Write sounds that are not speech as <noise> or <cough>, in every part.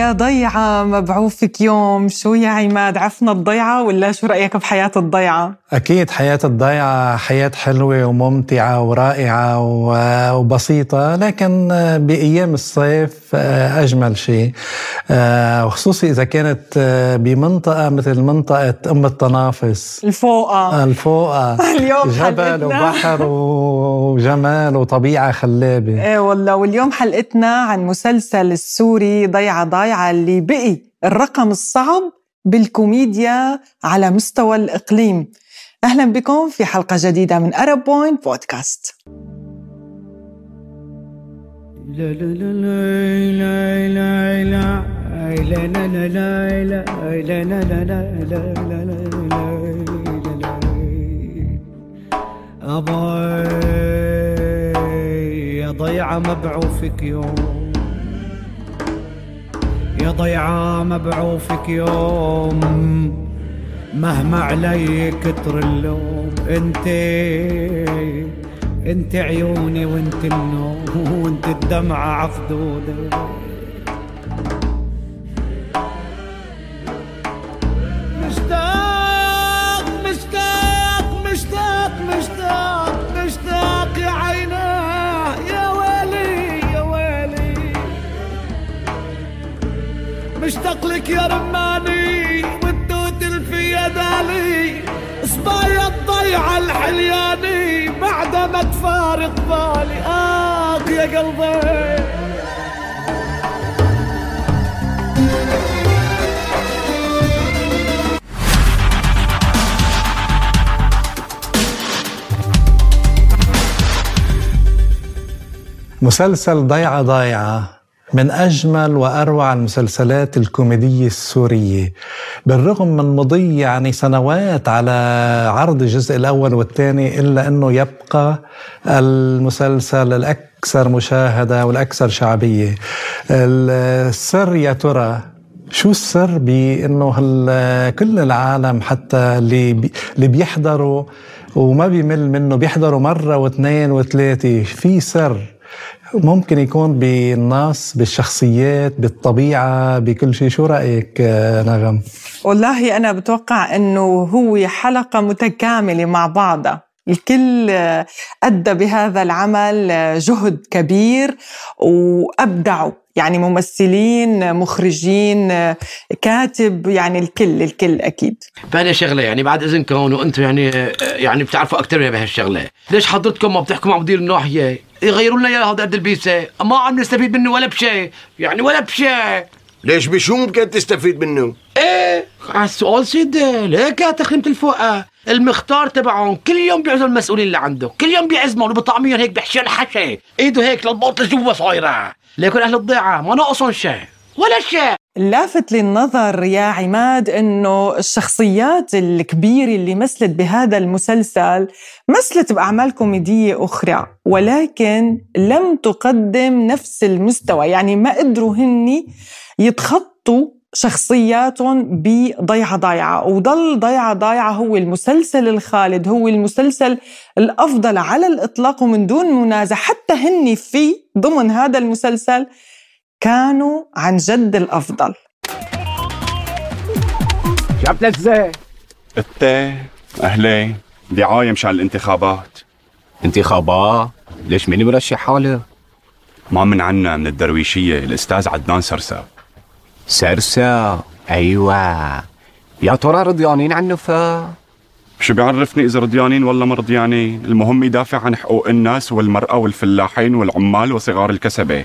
يا ضيعة مبعوثك يوم. شو يا عماد عفنا الضيعة ولا شو رأيك بحياة الضيعة؟ أكيد حياة الضيعة حياة حلوة وممتعة ورائعة وبسيطة لكن بأيام الصيف آه، أجمل شيء. آه، وخصوصي إذا كانت آه، بمنطقة مثل منطقة أم التنافس. الفوقة. الفوقة. <laughs> اليوم جبل وبحر وجمال وطبيعة خلابة. إيه والله واليوم حلقتنا عن مسلسل السوري ضيعة ضايعة. اللي بقي الرقم الصعب بالكوميديا على مستوى الإقليم أهلا بكم في حلقة جديدة من أرب بوينت بودكاست يا ضيعة مبعوثك يوم يا ضيعة مبعوثك يوم مهما علي كتر اللوم انت انت عيوني وانت النوم وانت الدمعة عخدودة مشتاق لك يا رماني والتوت في يدالي صبايا الضيعة الحلياني بعد ما تفارق بالي. آه يا قلبي. مسلسل ضيعة ضايعة. من أجمل وأروع المسلسلات الكوميدية السورية. بالرغم من مضي يعني سنوات على عرض الجزء الأول والثاني إلا أنه يبقى المسلسل الأكثر مشاهدة والأكثر شعبية. السر يا ترى شو السر بأنه كل العالم حتى اللي اللي بيحضروا وما بيمل منه بيحضروا مرة واثنين وثلاثة في سر؟ ممكن يكون بالنص بالشخصيات بالطبيعة بكل شيء. شو رأيك نغم؟ والله أنا بتوقع أنه هو حلقة متكاملة مع بعضها. الكل أدى بهذا العمل جهد كبير وأبدعوا. يعني ممثلين مخرجين كاتب يعني الكل الكل أكيد. فأنا شغله يعني بعد إذنكم وأنتم يعني يعني بتعرفوا أكثر من بهالشغله ليش حضرتكم ما بتحكوا مع مدير الناحية؟ يغيروا لنا اياها هذا البيسه ما عم نستفيد منه ولا بشيء. يعني ولا بشيء. ليش بشو ممكن تستفيد منه؟ إيه على السؤال سيدي ليك يا تخريمة الفوقة المختار تبعهم كل يوم بيعزم المسؤولين اللي عنده. كل يوم بيعزمهم وبطعميهم هيك بحشي الحشي إيده هيك للبوط لجوا صايرة؟ ليكن أهل الضيعة ما ناقصهم شيء ولا شيء. اللافت للنظر يا عماد إنه الشخصيات الكبيرة اللي مثلت بهذا المسلسل مثلت بأعمال كوميدية أخرى ولكن لم تقدم نفس المستوى يعني ما قدروا هني يتخطوا شخصياتهم بضيعة ضايعة وضل ضيعة ضايعة هو المسلسل الخالد هو المسلسل الأفضل على الإطلاق ومن دون منازع حتى هني في ضمن هذا المسلسل كانوا عن جد الأفضل شعبت إزاي؟ التي أهلين دعاية مشان الانتخابات انتخابات؟ ليش مين مرشح حاله؟ ما من عنا من الدرويشية الأستاذ عدنان سرسا سرسا أيوة. يا ترى رضيانين عن نفا؟ شو بيعرفني إذا رضيانين ولا مرضيانين المهم يدافع عن حقوق الناس والمرأة والفلاحين والعمال وصغار الكسبة.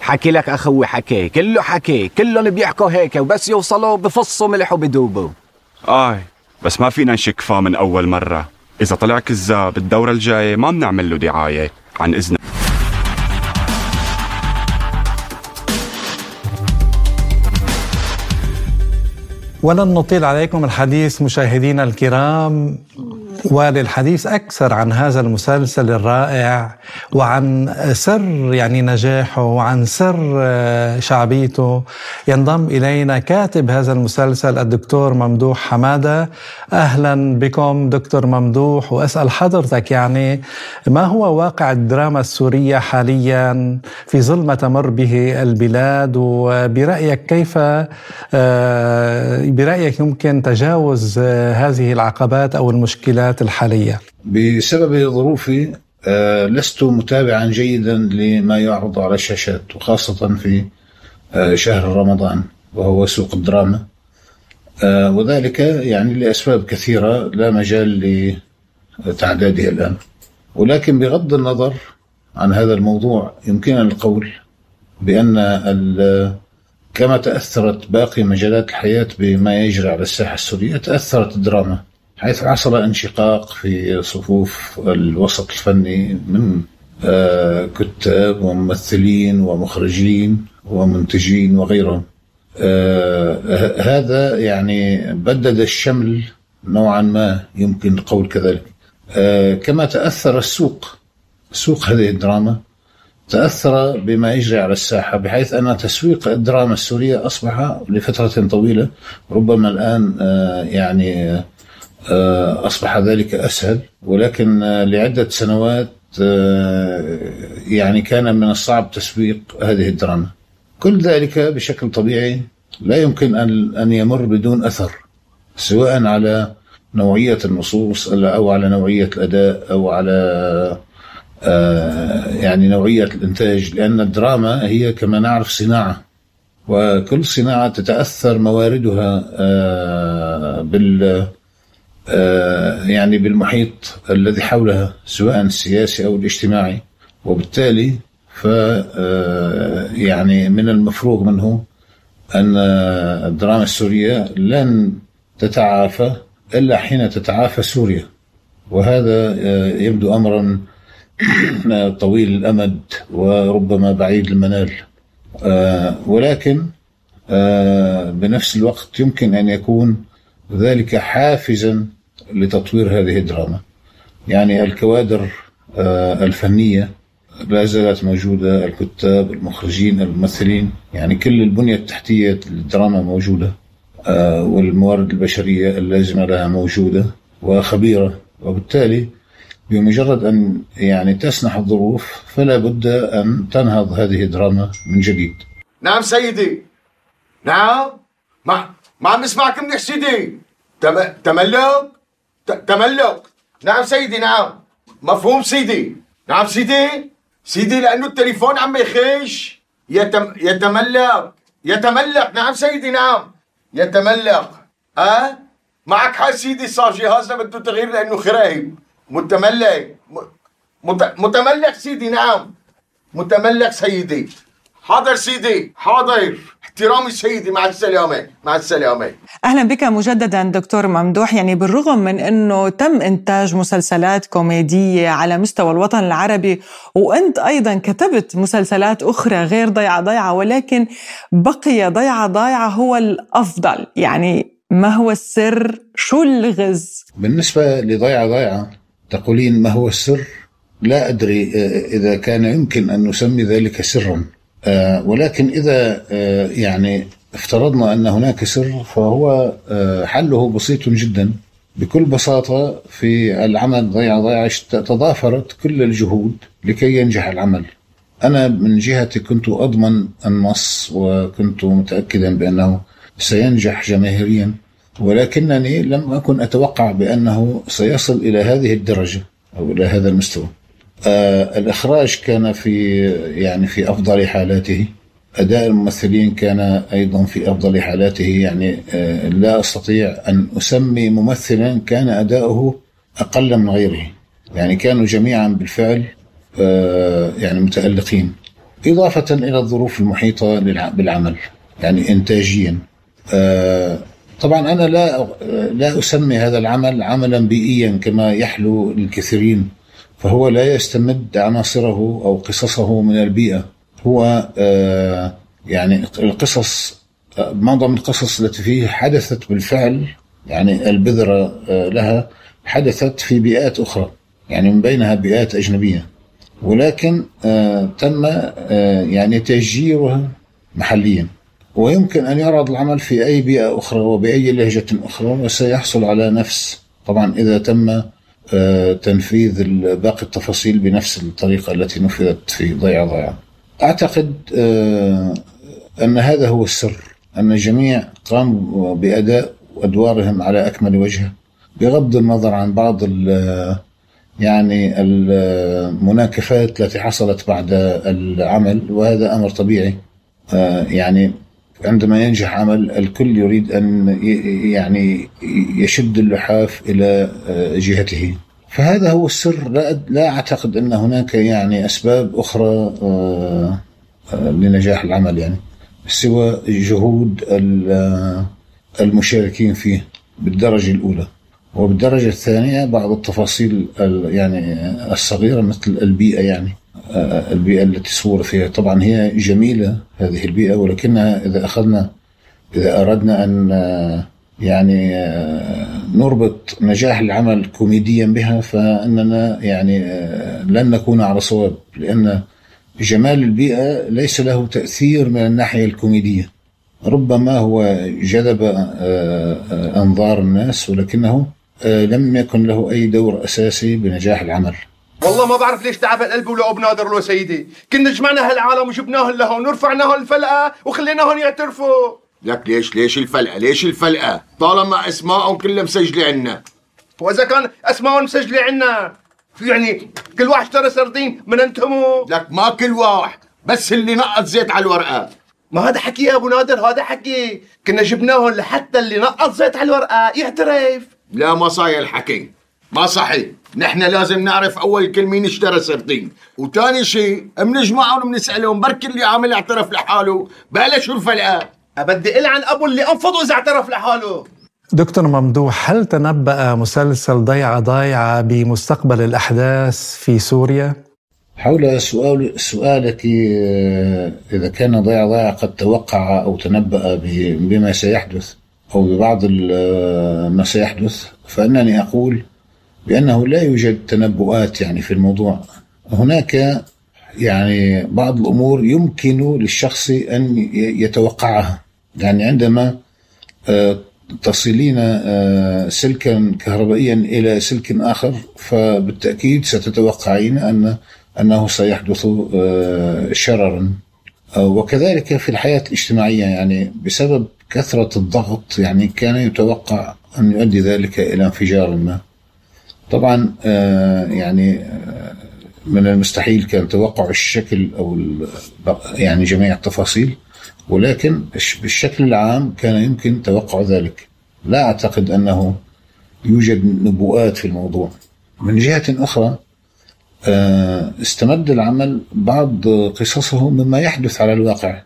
حكي لك أخوي حكي. كله حكي. كلهم بيحكوا هيك وبس يوصلوا بفصوا ملح وبدوبوا آي بس ما فينا نشكفه من أول مرة. إذا طلع كذاب الدورة الجاية ما بنعمل له دعاية عن إذنك ولن نطيل عليكم الحديث مشاهدينا الكرام. وللحديث أكثر عن هذا المسلسل الرائع وعن سر يعني نجاحه وعن سر آه، شعبيته. ينضم إلينا كاتب هذا المسلسل الدكتور ممدوح حمادة. أهلا بكم دكتور ممدوح وأسأل حضرتك يعني ما هو واقع الدراما السورية حاليا في ظل ما تمر به البلاد؟ وبرأيك كيف آه، برأيك يمكن تجاوز آه، هذه العقبات أو المشكلات؟ الحالية. بسبب ظروفي آه، لست متابعا جيدا لما يعرض على الشاشات وخاصة في شهر رمضان وهو سوق الدراما. وذلك يعني لأسباب كثيرة لا مجال لتعدادها الآن. ولكن بغض النظر عن هذا الموضوع يمكننا القول بأن كما تأثرت باقي مجالات الحياة بما يجري على الساحة السورية تأثرت الدراما. حيث حصل انشقاق في صفوف الوسط الفني من آه، كتاب وممثلين ومخرجين ومنتجين وغيرهم. آه، هذا يعني بدد الشمل نوعا ما يمكن القول كذلك. آه، كما تأثر السوق سوق هذه الدراما تأثر بما يجري على الساحة بحيث أن تسويق الدراما السورية أصبح لفترة طويلة ربما الآن يعني أصبح ذلك أسهل. ولكن آه، لعدة سنوات يعني كان من الصعب تسويق هذه الدراما. كل ذلك بشكل طبيعي لا يمكن أن يمر بدون أثر سواء على نوعية النصوص أو على نوعية الأداء أو على آه، يعني نوعية الإنتاج لأن الدراما هي كما نعرف صناعة. وكل صناعة تتأثر مواردها آه، بال آه، يعني بالمحيط الذي حولها سواء السياسي أو الاجتماعي. وبالتالي ف يعني من المفروغ منه أن الدراما السورية لن تتعافى إلا حين تتعافى سوريا. وهذا يبدو أمرا <clears throat> طويل الأمد وربما بعيد المنال. آه، ولكن آه، بنفس الوقت يمكن أن يكون ذلك حافزا لتطوير هذه الدراما. يعني الكوادر آه، الفنية لا زالت موجودة الكتاب المخرجين الممثلين. يعني كل البنية التحتية للدراما موجودة والموارد البشرية اللازمة لها موجودة وخبيرة. وبالتالي بمجرد أن يعني تسنح الظروف فلا بد أن تنهض هذه الدراما من جديد. نعم سيدي. نعم. ما ما عم نسمعك منيح سيدي. تم... تملك نعم سيدي نعم. مفهوم سيدي. نعم سيدي. سيدي لأنه التليفون عم يخش. يتم... يتملك يتملك نعم سيدي نعم. يتملك أه؟ معك حق سيدي صار جهازنا بده تغيير لأنه خرايب متملك متملك سيدي نعم. متملك سيدي. حاضر سيدي حاضر احترامي سيدي مع السلامة مع السلامة. أهلا بك مجددا دكتور ممدوح. يعني بالرغم من أنه تم إنتاج مسلسلات كوميدية على مستوى الوطن العربي وأنت أيضا كتبت مسلسلات أخرى غير ضيعة ضيعة ولكن بقي ضيعة ضيعة هو الأفضل. يعني ما هو السر؟ شو اللغز بالنسبة لضيعة ضيعة تقولين ما هو السر؟ لا أدري آه، إذا كان يمكن أن نسمي ذلك سرا. ولكن إذا آه، يعني افترضنا أن هناك سر فهو حله بسيط جدا بكل بساطة في العمل ضيع ضيع تضافرت كل الجهود لكي ينجح العمل. أنا من جهتي كنت أضمن النص وكنت متأكدا بأنه سينجح جماهيريا ولكنني لم أكن أتوقع بأنه سيصل إلى هذه الدرجة أو إلى هذا المستوى. آه الإخراج كان في يعني في أفضل حالاته. أداء الممثلين كان أيضا في أفضل حالاته. يعني آه لا أستطيع أن أسمي ممثلا كان أداؤه أقل من غيره. يعني كانوا جميعا بالفعل آه يعني متألقين. إضافة إلى الظروف المحيطة بالعمل يعني إنتاجيا. آه طبعا أنا لا لا أسمي هذا العمل عملا بيئيا كما يحلو الكثيرين فهو لا يستمد عناصره أو قصصه من البيئة. هو آه، يعني القصص معظم القصص التي فيه حدثت بالفعل يعني البذرة آه، لها حدثت في بيئات أخرى يعني من بينها بيئات أجنبية. ولكن آه تم آه يعني تسجيرها محليا. ويمكن أن يعرض العمل في أي بيئة أخرى وبأي لهجة أخرى وسيحصل على نفس. طبعا إذا تم آه تنفيذ باقي التفاصيل بنفس الطريقة التي نفذت في ضيعة ضيعة أعتقد آه أن هذا هو السر أن الجميع قاموا بأداء أدوارهم على أكمل وجه بغض النظر عن بعض يعني المناكفات التي حصلت بعد العمل وهذا أمر طبيعي. آه، يعني عندما ينجح عمل الكل يريد أن يعني يشد اللحاف إلى آه، جهته. فهذا هو السر. لا, لا أعتقد أن هناك يعني أسباب أخرى آه، لنجاح العمل يعني سوى جهود المشاركين فيه بالدرجة الأولى. وبالدرجة الثانية بعض التفاصيل يعني الصغيرة مثل البيئة يعني. آه، البيئة التي صور فيها. طبعا هي جميلة هذه البيئة ولكنها إذا أخذنا إذا أردنا أن آه، يعني آه، نربط نجاح العمل كوميديا بها فإننا يعني لن نكون على صواب لأن جمال البيئة ليس له تأثير من الناحية الكوميدية. ربما هو جذب أنظار الناس ولكنه آه، لم يكن له أي دور أساسي بنجاح العمل. والله ما بعرف ليش تعب القلب ولا بنادر له سيدي. كنا جمعنا هالعالم وجبناهم لهون ورفعناهم الفلقة وخليناهم يعترفوا. لك ليش ليش الفلقة؟ ليش الفلقة؟ طالما اسمائهم كلها مسجلة عنا. وإذا كان اسمائهم مسجلة عنا يعني كل واحد اشترى سردين من انتموا لك ما كل واحد بس اللي نقط زيت على الورقة. ما هذا حكي يا أبو نادر هذا حكي. كنا جبناهم لحتى اللي نقط زيت على الورقة يعترف. لا ما صاير الحكي. ما صحيح. نحن لازم نعرف أول كل مين اشترى سردين وثاني شيء بنجمعهم وبنسالهم بركي اللي عامل اعترف لحاله. بلا شو الفلقه بدي عن أبو اللي انفضه اذا اعترف لحاله. دكتور ممدوح هل تنبأ مسلسل ضيعة ضايعة بمستقبل الأحداث في سوريا؟ حول سؤال سؤالك آه، إذا كان ضيعة ضايعة قد توقع أو تنبأ بما سيحدث أو ببعض ما سيحدث فإنني أقول بأنه لا يوجد تنبؤات يعني في الموضوع. هناك يعني بعض الأمور يمكن للشخص أن يتوقعها. يعني عندما آه، تصلين آه، سلكا كهربائيا إلى سلك آخر فبالتأكيد ستتوقعين أن أنه سيحدث آه، شررا. وكذلك في الحياة الاجتماعية يعني بسبب كثرة الضغط يعني كان يتوقع أن يؤدي ذلك إلى انفجار ما. طبعا آه، يعني آه، من المستحيل كان توقع الشكل أو يعني جميع التفاصيل ولكن بالشكل العام كان يمكن توقع ذلك. لا أعتقد أنه يوجد نبوءات في الموضوع. من جهة أخرى آه، استمد العمل بعض قصصه مما يحدث على الواقع.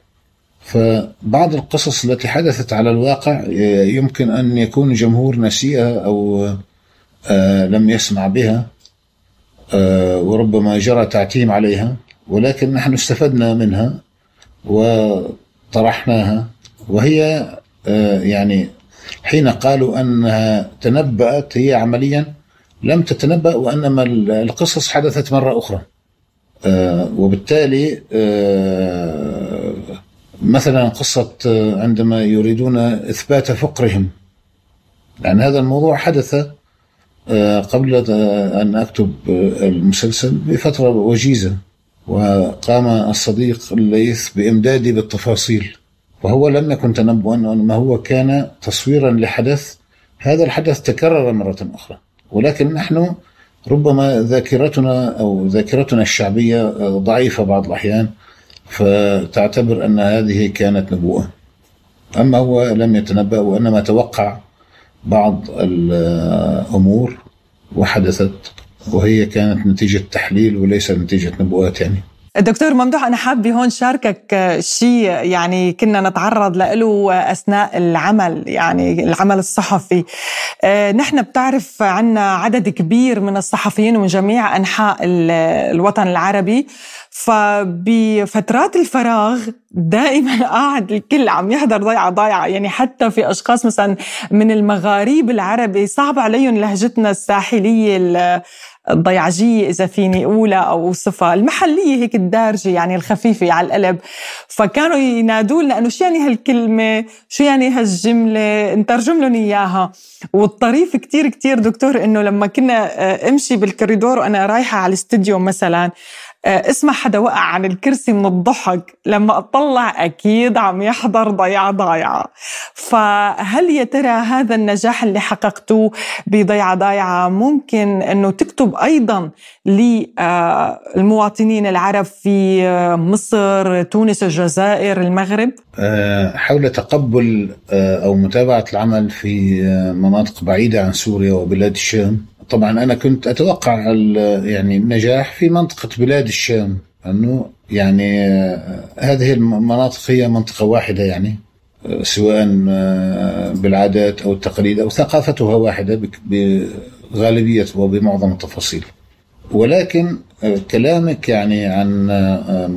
فبعض القصص التي حدثت على الواقع يمكن أن يكون الجمهور نسيها آه، لم يسمع بها آه، وربما جرى تعتيم عليها ولكن نحن استفدنا منها وطرحناها وهي آه، يعني حين قالوا أنها تنبأت هي عمليا لم تتنبأ وإنما القصص حدثت مرة أخرى. وبالتالي مثلا قصة عندما يريدون إثبات فقرهم يعني هذا الموضوع حدث آه، قبل أن أكتب المسلسل بفترة وجيزة وقام الصديق الليث بإمدادي بالتفاصيل وهو لم يكن تنبؤا وإنما هو كان تصويرا لحدث هذا الحدث تكرر مرة أخرى. ولكن نحن ربما ذاكرتنا أو ذاكرتنا الشعبية ضعيفة بعض الأحيان فتعتبر أن هذه كانت نبوءة. أما هو لم يتنبأ وإنما توقع بعض الأمور وحدثت وهي كانت نتيجة تحليل وليس نتيجة نبوءات يعني. دكتور ممدوح أنا حابة هون شاركك شيء يعني كنا نتعرض له أثناء العمل يعني العمل الصحفي. آه، نحن بتعرف عنا عدد كبير من الصحفيين من جميع أنحاء الوطن العربي. فبفترات الفراغ دائما <laughs> قاعد الكل عم يحضر ضيعة ضايعة يعني حتى في أشخاص مثلا من المغاريب العربي صعب عليهم لهجتنا الساحلية الضيعجية إذا فيني أولى أو أوصفها المحلية هيك الدارجة يعني الخفيفة على القلب. فكانوا ينادوا لنا أنه شو يعني هالكلمة؟ شو يعني هالجملة؟ نترجم لهم إياها. والطريف كتير كتير دكتور أنه لما كنا آه، أمشي بالكوريدور وأنا رايحة على الاستديو مثلا اسمع حدا وقع عن الكرسي من الضحك لما أطلع أكيد عم يحضر ضيعه ضايعه فهل يا ترى هذا النجاح اللي حققتوه بضيعه ضايعه ممكن أنه تكتب أيضا للمواطنين العرب في آه، مصر تونس الجزائر المغرب؟ آه، حول تقبل أو متابعة العمل في مناطق بعيدة عن سوريا وبلاد الشام طبعا أنا كنت أتوقع يعني النجاح في منطقة بلاد الشام أنه يعني آه، هذه المناطق هي منطقة واحدة يعني آه، سواء آه، بالعادات أو التقاليد أو ثقافتها واحدة بغالبية وبمعظم التفاصيل. ولكن كلامك يعني عن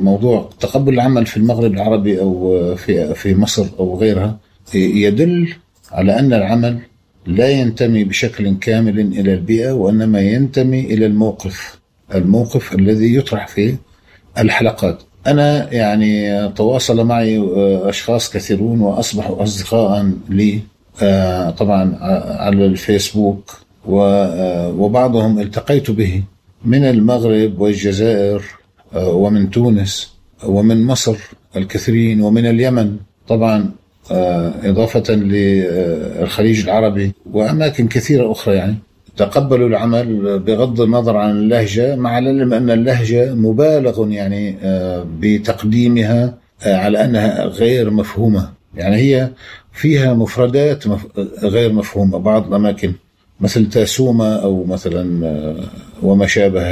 موضوع تقبل العمل في المغرب العربي أو في في مصر أو غيرها يدل على أن العمل لا ينتمي بشكل كامل إلى البيئة وإنما ينتمي إلى الموقف الموقف الذي يطرح فيه الحلقات. أنا يعني تواصل معي آه، أشخاص كثيرون وأصبحوا اصدقاء لي آه، طبعا على الفيسبوك آه، وبعضهم التقيت به من المغرب والجزائر ومن تونس ومن مصر الكثيرين ومن اليمن. طبعا آه، إضافة للخليج العربي وأماكن كثيرة أخرى يعني. تقبلوا العمل بغض النظر عن اللهجة مع العلم أن اللهجة مبالغ يعني آه، بتقديمها آه، على أنها غير مفهومة. يعني هي فيها مفردات غير مفهومة. بعض الأماكن مثل تاسوما أو مثلا وما شابه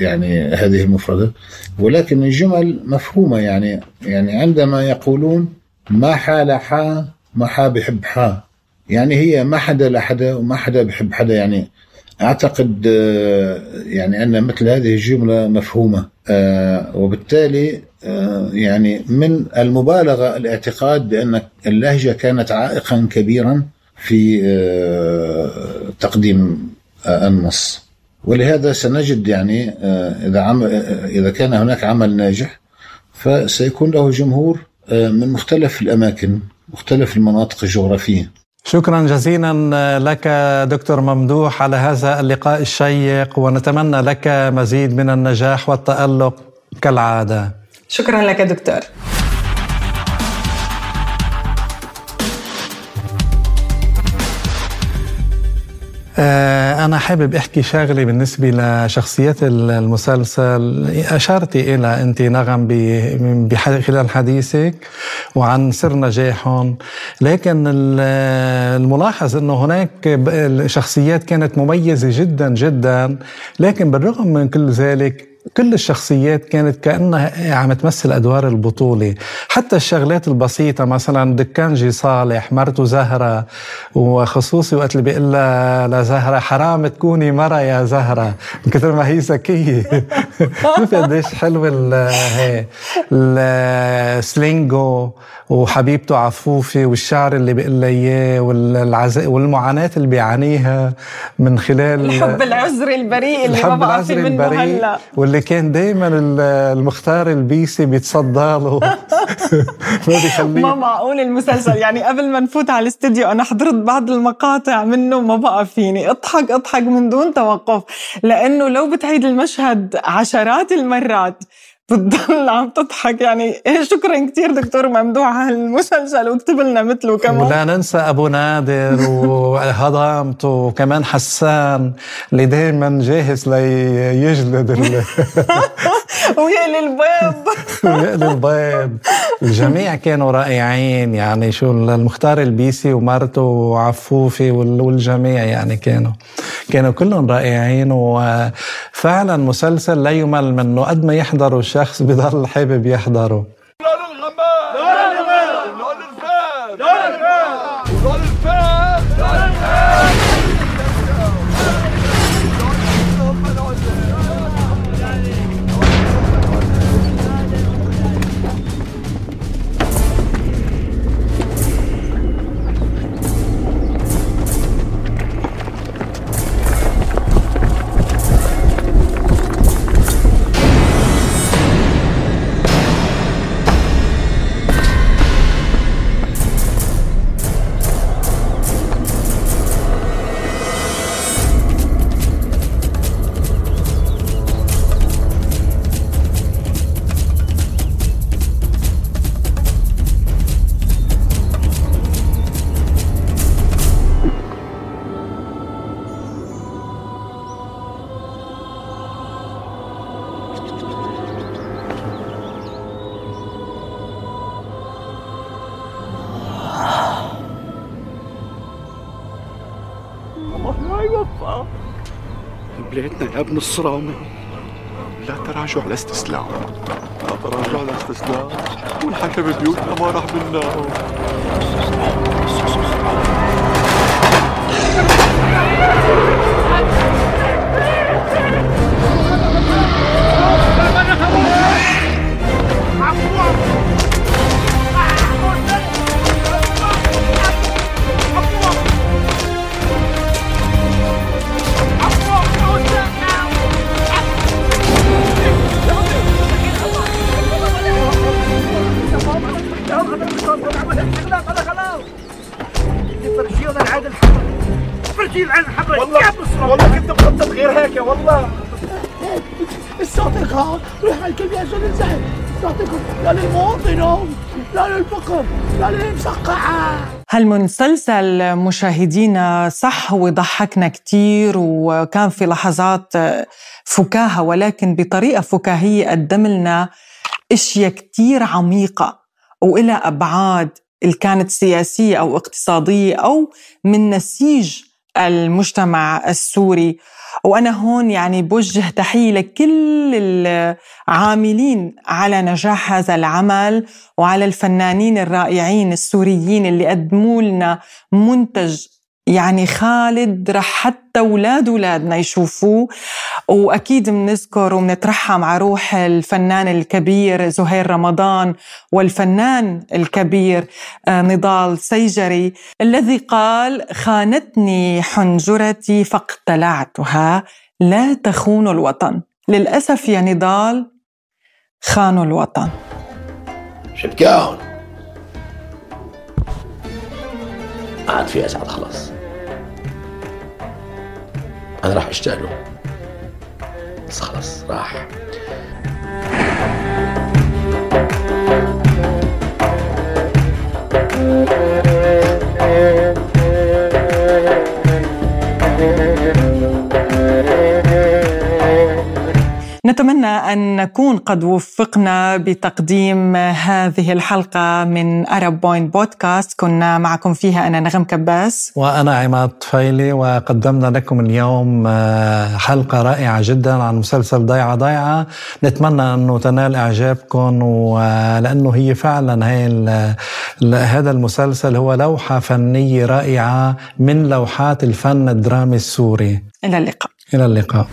يعني هذه المفردات ولكن الجمل مفهومة يعني يعني عندما يقولون ما حال حا ما حا بحب حا. يعني هي ما حدا لحدا وما حدا بحب حدا. يعني أعتقد آه، يعني أن مثل هذه الجملة مفهومة. آه، وبالتالي آه، يعني من المبالغة الاعتقاد بأن اللهجة كانت عائقا كبيرا في تقديم النص. ولهذا سنجد يعني إذا عمل إذا كان هناك عمل ناجح فسيكون له جمهور من مختلف الأماكن مختلف المناطق الجغرافية. شكرا جزيلا لك دكتور ممدوح على هذا اللقاء الشيق ونتمنى لك مزيد من النجاح والتألق كالعادة. شكرا لك دكتور. أنا حابب أحكي شغلة بالنسبة لشخصيات المسلسل. أشرتي إلى أنت نغم خلال حديثك وعن سر نجاحهم لكن الملاحظ أنه هناك شخصيات كانت مميزة جدا جدا لكن بالرغم من كل ذلك كل الشخصيات كانت كأنها عم تمثل أدوار البطولة. حتى الشغلات البسيطة مثلا دكانجي صالح مرته زهرة وخصوصي وقت اللي بيقول لزهرة حرام تكوني مرة يا زهرة. من كثر ما هي ذكية. <laughs> شوف قديش حلوة السلينجو وحبيبته عفوفة والشعر اللي بيقول إياه والمعاناة اللي بيعانيها من خلال الحب العذري البريء اللي ما بقى في منه هلأ. واللي كان دائما المختار البيسي بيتصدى له. <laughs> ما بيخليه ما معقول المسلسل. يعني قبل ما نفوت على الاستديو أنا حضرت بعض المقاطع منه ما بقى فيني. اضحك اضحك من دون توقف. لأنه لو بتعيد المشهد عشرات المرات بتضل عم تضحك. يعني شكرا كثير دكتور ممدوح على المسلسل واكتب لنا مثله كمان. ولا ننسى أبو نادر <laughs> وهضامته وكمان حسان اللي دائما جاهز ليجلد <laughs> ال... ويقلي البيض ويقلي البيض الجميع كانوا رائعين يعني شو المختار البيسي ومرته وعفوفي والجميع يعني كانوا كانوا كلهم رائعين. وفعلا مسلسل لا يمل منه. قد ما يحضروا الشخص بضل حابب يحضره. بلادنا يا ابن الصرامة. لا تراجع لا استسلام. لا تراجع لا استسلام. والحكى ببيوتنا ما راح هالمسلسل مشاهدينا صح وضحكنا كتير وكان في لحظات فكاهة ولكن بطريقة فكاهية قدم لنا أشياء كتير عميقة. وإلى أبعاد كانت سياسية أو اقتصادية أو من نسيج المجتمع السوري. وأنا هون يعني بوجه تحية لكل العاملين على نجاح هذا العمل وعلى الفنانين الرائعين السوريين اللي قدموا لنا منتج يعني خالد رح حتى أولاد أولادنا يشوفوه. وأكيد بنذكر وبنترحم على روح الفنان الكبير زهير رمضان والفنان الكبير آه، نضال سيجري الذي قال خانتني حنجرتي فاقتلعتها لا تخون الوطن. للأسف يا نضال خانوا الوطن. شبكاون عاد في أسعد خلاص. أنا راح أشتاق له. بس خلاص راح. نتمنى أن نكون قد وفقنا بتقديم هذه الحلقة من ارب بوينت بودكاست كنا معكم فيها أنا نغم كباس. وأنا عماد طفيلي وقدمنا لكم اليوم آه، حلقة رائعة جدا عن مسلسل ضيعة ضايعة. نتمنى أنه تنال إعجابكم ولأنه هي فعلا هي هذا المسلسل هو لوحة فنية رائعة من لوحات الفن الدرامي السوري. إلى اللقاء. إلى اللقاء.